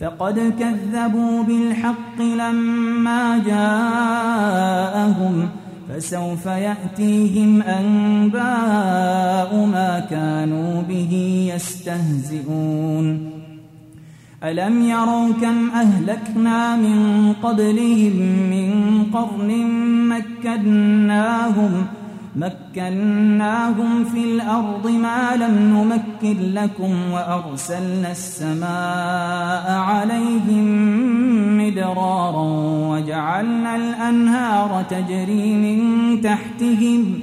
فقد كذبوا بالحق لما جاءهم فسوف يأتيهم أنباء ما كانوا به يستهزئون. ألم يروا كم أهلكنا من قبلهم من قرن مكناهم ۖ مكناهم في الأرض ما لم نمكن لكم وأرسلنا السماء عليهم مدرارا وجعلنا الأنهار تجري من تحتهم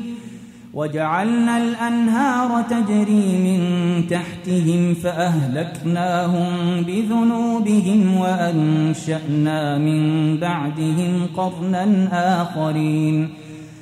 وجعلنا الأنهار تجري من تحتهم فأهلكناهم بذنوبهم وأنشأنا من بعدهم قرنا آخرين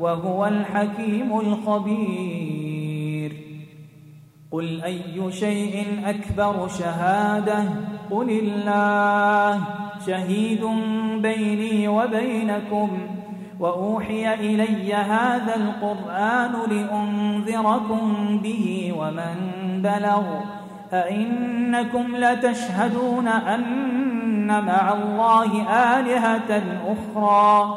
وهو الحكيم الخبير. قل أي شيء أكبر شهادة؟ قل الله شهيد بيني وبينكم وأوحي إلي هذا القرآن لأنذركم به ومن بلغ. أئنكم لتشهدون أن مع الله آلهة أخرى؟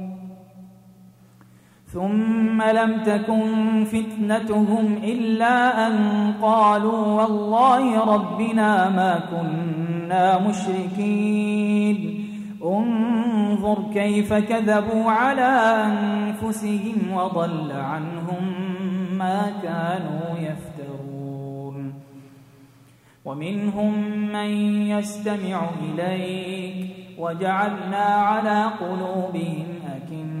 ثم لم تكن فتنتهم إلا أن قالوا والله ربنا ما كنا مشركين. انظر كيف كذبوا على أنفسهم وضل عنهم ما كانوا يفترون. ومنهم من يستمع إليك وجعلنا على قلوبهم أكنة.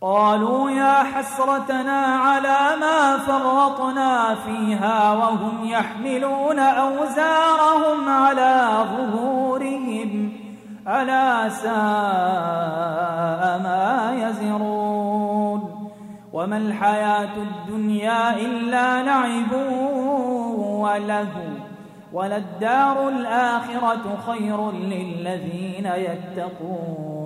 قالوا يا حسرتنا على ما فرطنا فيها وهم يحملون أوزارهم على ظهورهم. ألا ساء ما يزرون. وما الحياة الدنيا إلا لعب وله وللدار الآخرة خير للذين يتقون.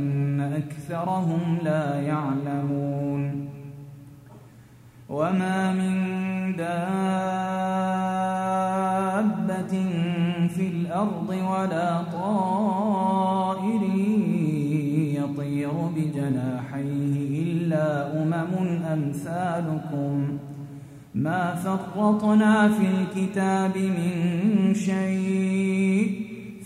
أكثرهم لا يعلمون. وما من دابة في الأرض ولا طائر يطير بجناحيه إلا أمم أمثالكم. ما فرطنا في الكتاب من شيء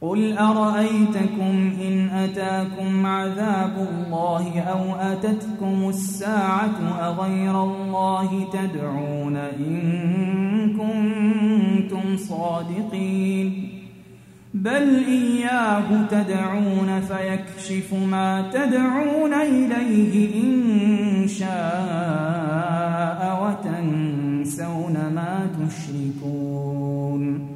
قل أرأيتكم إن أتاكم عذاب الله أو أتتكم الساعة أغير الله تدعون إن كنتم صادقين بل إياه تدعون فيكشف ما تدعون إليه إن شاء وتنسون ما تشركون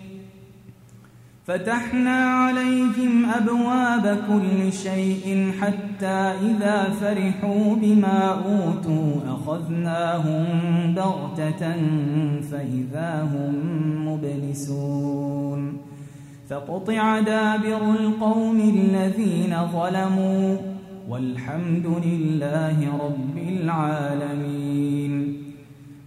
فتحنا عليهم أبواب كل شيء حتى إذا فرحوا بما أوتوا أخذناهم بغتة فإذا هم مبلسون. فقطع دابر القوم الذين ظلموا والحمد لله رب العالمين.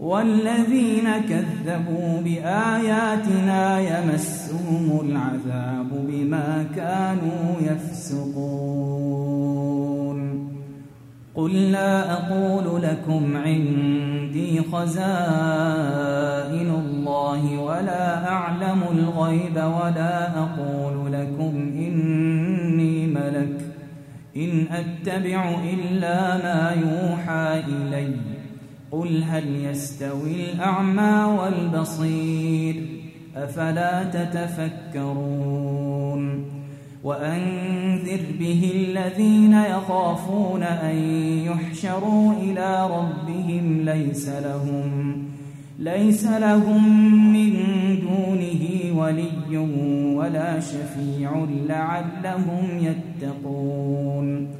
والذين كذبوا بآياتنا يمسهم العذاب بما كانوا يفسقون. قل لا أقول لكم عندي خزائن الله ولا أعلم الغيب ولا أقول لكم إني ملك. إن أتبع إلا ما يوحى إليّ. قل هل يستوي الأعمى والبصير؟ أفلا تتفكرون؟ وأنذر به الذين يخافون أن يحشروا إلى ربهم ليس لهم ليس لهم من دونه ولي ولا شفيع لعلهم يتقون.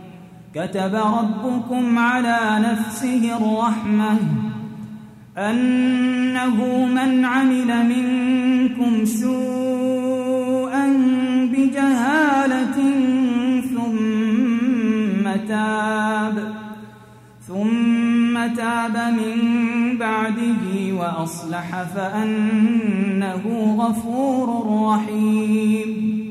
كتب ربكم على نفسه الرحمة أنه من عمل منكم سوءا بجهالة ثم تاب ثم تاب من بعده وأصلح فأنه غفور رحيم.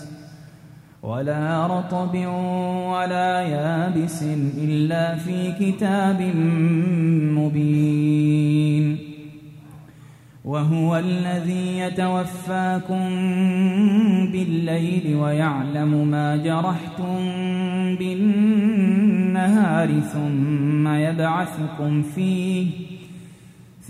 ولا رطب ولا يابس إلا في كتاب مبين. وهو الذي يتوفاكم بالليل ويعلم ما جرحتم بالنهار ثم يبعثكم فيه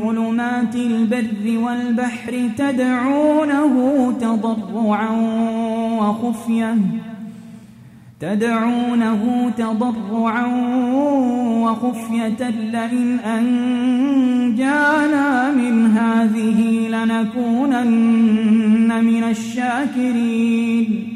ظلمات البر والبحر تدعونه تضرعا وخفية تدعونه تضرعا وخفية لئن أنجانا من هذه لنكونن من الشاكرين.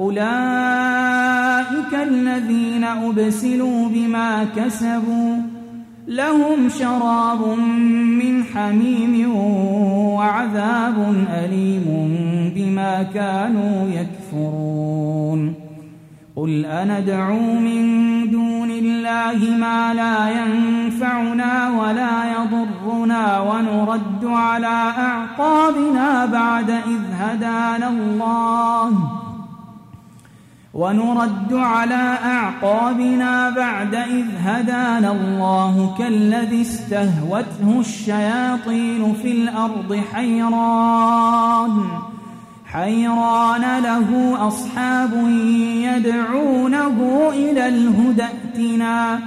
أولئك الذين أبسلوا بما كسبوا لهم شراب من حميم وعذاب أليم بما كانوا يكفرون. قل أندعو من دون الله ما لا ينفعنا ولا يضرنا ونرد على أعقابنا بعد إذ هدانا الله. ونرد على أعقابنا بعد إذ هدانا الله كالذي استهوته الشياطين في الأرض حيران. حيران له أصحاب يدعونه إلى الهدى ائتنا.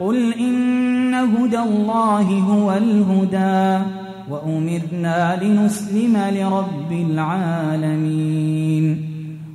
قل إن هدى الله هو الهدى وأمرنا لنسلم لرب العالمين.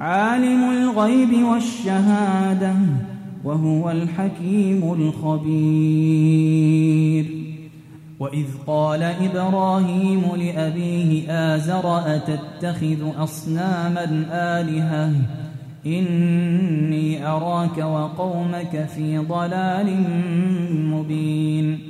عالم الغيب والشهادة وهو الحكيم الخبير. وإذ قال إبراهيم لأبيه آزر أتتخذ أصناما آلهة؟ إني أراك وقومك في ضلال مبين.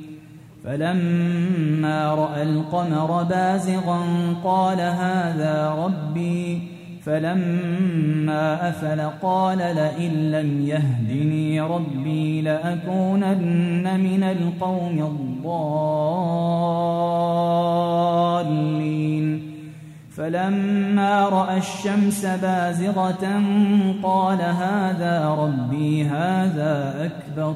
فلما رأى القمر بازغا قال هذا ربي فلما أفل قال لئن لم يهدني ربي لأكونن من القوم الضالين. فلما رأى الشمس بازغة قال هذا ربي هذا أكبر.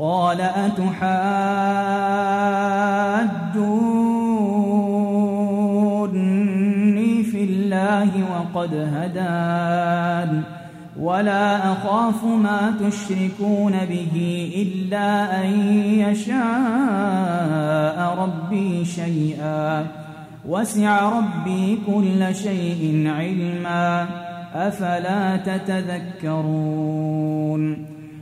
قال أتحاجوني في الله وقد هدان ولا أخاف ما تشركون به إلا أن يشاء ربي شيئا وسع ربي كل شيء علما أفلا تتذكرون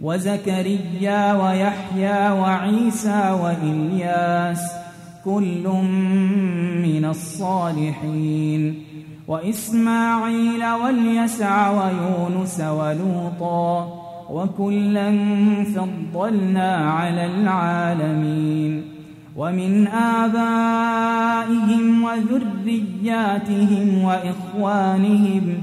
وزكريا ويحيى وعيسى وإلياس كل من الصالحين وإسماعيل واليسع ويونس ولوطا وكلا فضلنا على العالمين ومن آبائهم وذرياتهم وإخوانهم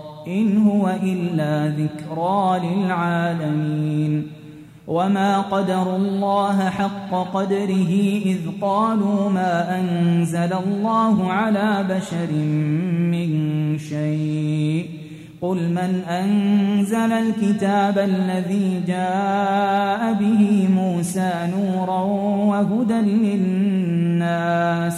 إن هو إلا ذكرى للعالمين. وما قدر الله حق قدره إذ قالوا ما أنزل الله على بشر من شيء. قل من أنزل الكتاب الذي جاء به موسى نورا وهدى للناس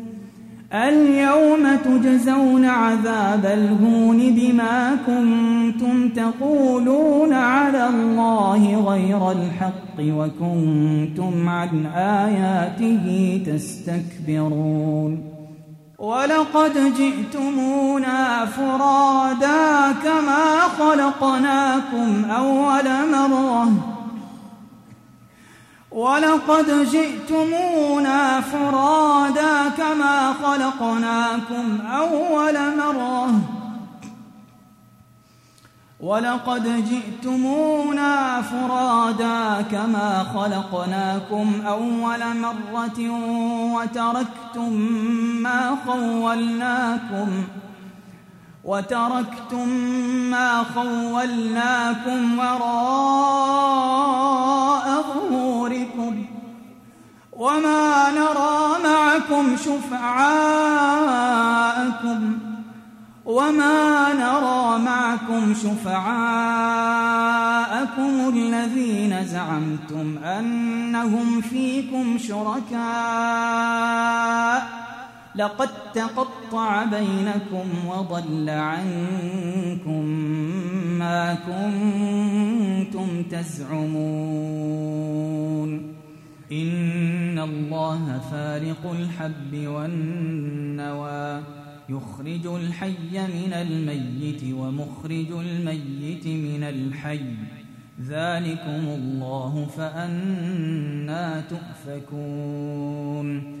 اليوم تجزون عذاب الهون بما كنتم تقولون على الله غير الحق وكنتم عن آياته تستكبرون. ولقد جئتمونا فرادا كما خلقناكم أول مرة ولقد جئتمونا فرادا كما خلقناكم أول مرة. ولقد جئتمونا فرادا كما خلقناكم أول مرة وتركتم ما خولناكم. وتركتم ما خولناكم وراء ظهوركم وما نرى معكم شفعاءكم وما نرى معكم شفعاءكم الذين زعمتم أنهم فيكم شركاء لقد تقطع بينكم وضل عنكم ما كنتم تزعمون. إن الله فارق الحب والنوى يخرج الحي من الميت ومخرج الميت من الحي. ذلكم الله فأنا تؤفكون.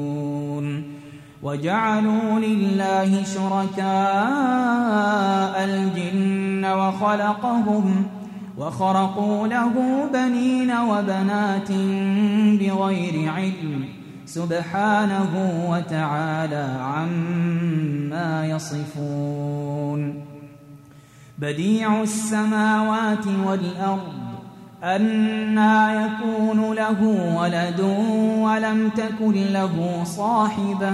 وجعلوا لله شركاء الجن وخلقهم وخرقوا له بنين وبنات بغير علم سبحانه وتعالى عما يصفون. بديع السماوات والأرض أنا يكون له ولد ولم تكن له صاحبة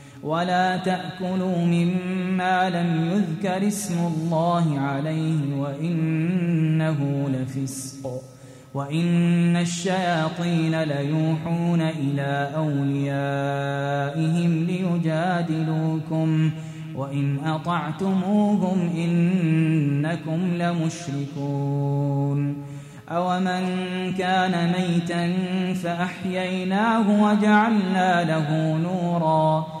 ولا تأكلوا مما لم يذكر اسم الله عليه وإنه لفسق وإن الشياطين ليوحون إلى أوليائهم ليجادلوكم وإن أطعتموهم إنكم لمشركون أومن كان ميتا فأحييناه وجعلنا له نوراً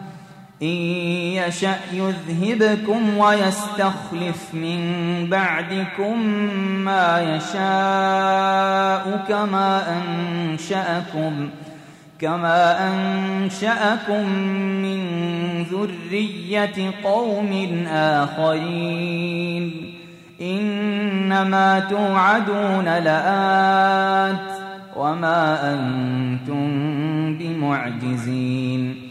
إن يشأ يذهبكم ويستخلف من بعدكم ما يشاء كما أنشأكم كما أنشأكم من ذرية قوم آخرين إنما توعدون لآت وما أنتم بمعجزين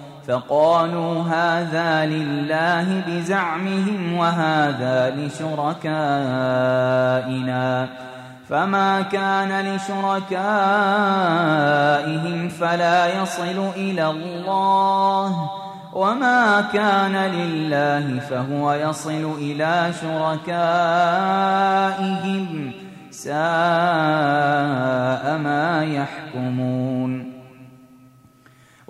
فقالوا هذا لله بزعمهم وهذا لشركائنا فما كان لشركائهم فلا يصل إلى الله وما كان لله فهو يصل إلى شركائهم ساء ما يحكمون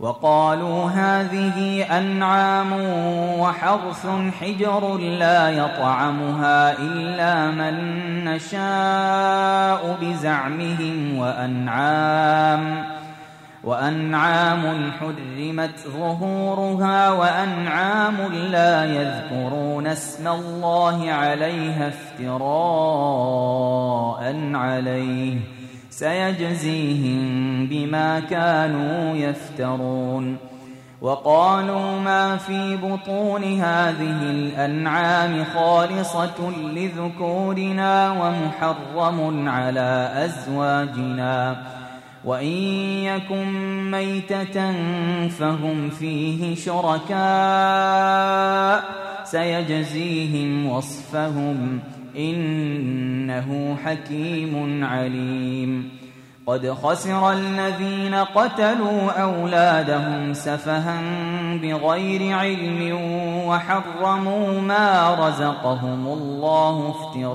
وقالوا هذه أنعام وحرث حجر لا يطعمها إلا من نشاء بزعمهم وأنعام وأنعام حرمت ظهورها وأنعام لا يذكرون اسم الله عليها افتراء عليه سيجزيهم بما كانوا يفترون. وقالوا ما في بطون هذه الأنعام خالصة لذكورنا ومحرم على أزواجنا. وإن يكن ميتة فهم فيه شركاء سيجزيهم وصفهم. إنه حكيم عليم. قد خسر الذين قتلوا أولادهم سفها بغير علم وحرموا ما رزقهم الله افتراء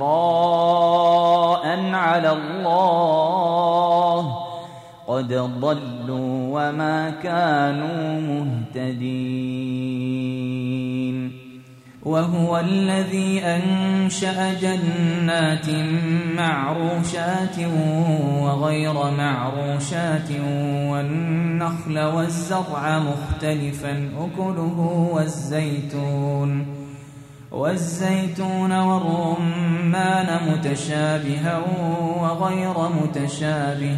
على الله. قد ضلوا وما كانوا مهتدين. وهو الذي أنشأ جنات معروشات وغير معروشات والنخل والزرع مختلفا أكله والزيتون والزيتون والرمان متشابها وغير متشابه.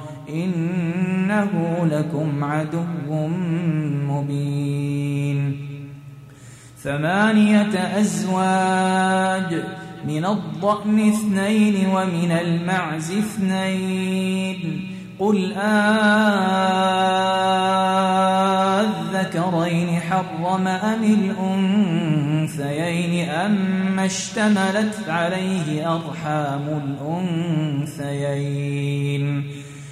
إنه لكم عدو مبين. ثمانية أزواج من الضأن اثنين ومن المعز اثنين. قل آذكرين حرم أم الأنثيين أم اشتملت عليه أرحام الأنثيين.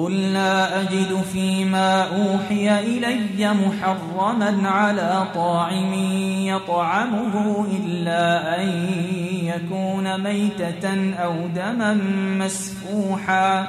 قل لا أجد فيما أوحي إلي محرما على طاعم يطعمه إلا أن يكون ميتة أو دما مسفوحا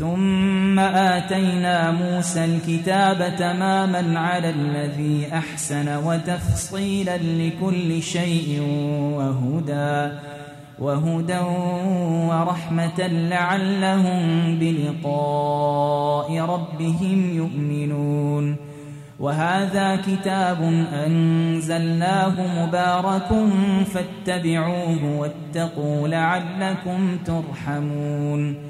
ثم آتينا موسى الكتاب تماما على الذي أحسن وتفصيلا لكل شيء وهدى وهدى ورحمة لعلهم بلقاء ربهم يؤمنون. وهذا كتاب أنزلناه مبارك فاتبعوه واتقوا لعلكم ترحمون.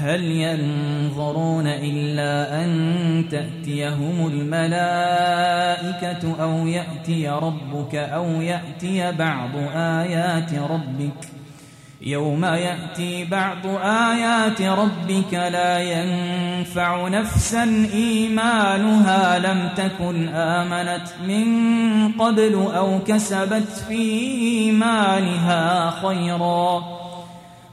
هل ينظرون إلا أن تأتيهم الملائكة أو يأتي ربك أو يأتي بعض آيات ربك؟ يوم يأتي بعض آيات ربك لا ينفع نفسا إيمانها لم تكن آمنت من قبل أو كسبت في إيمانها خيراً.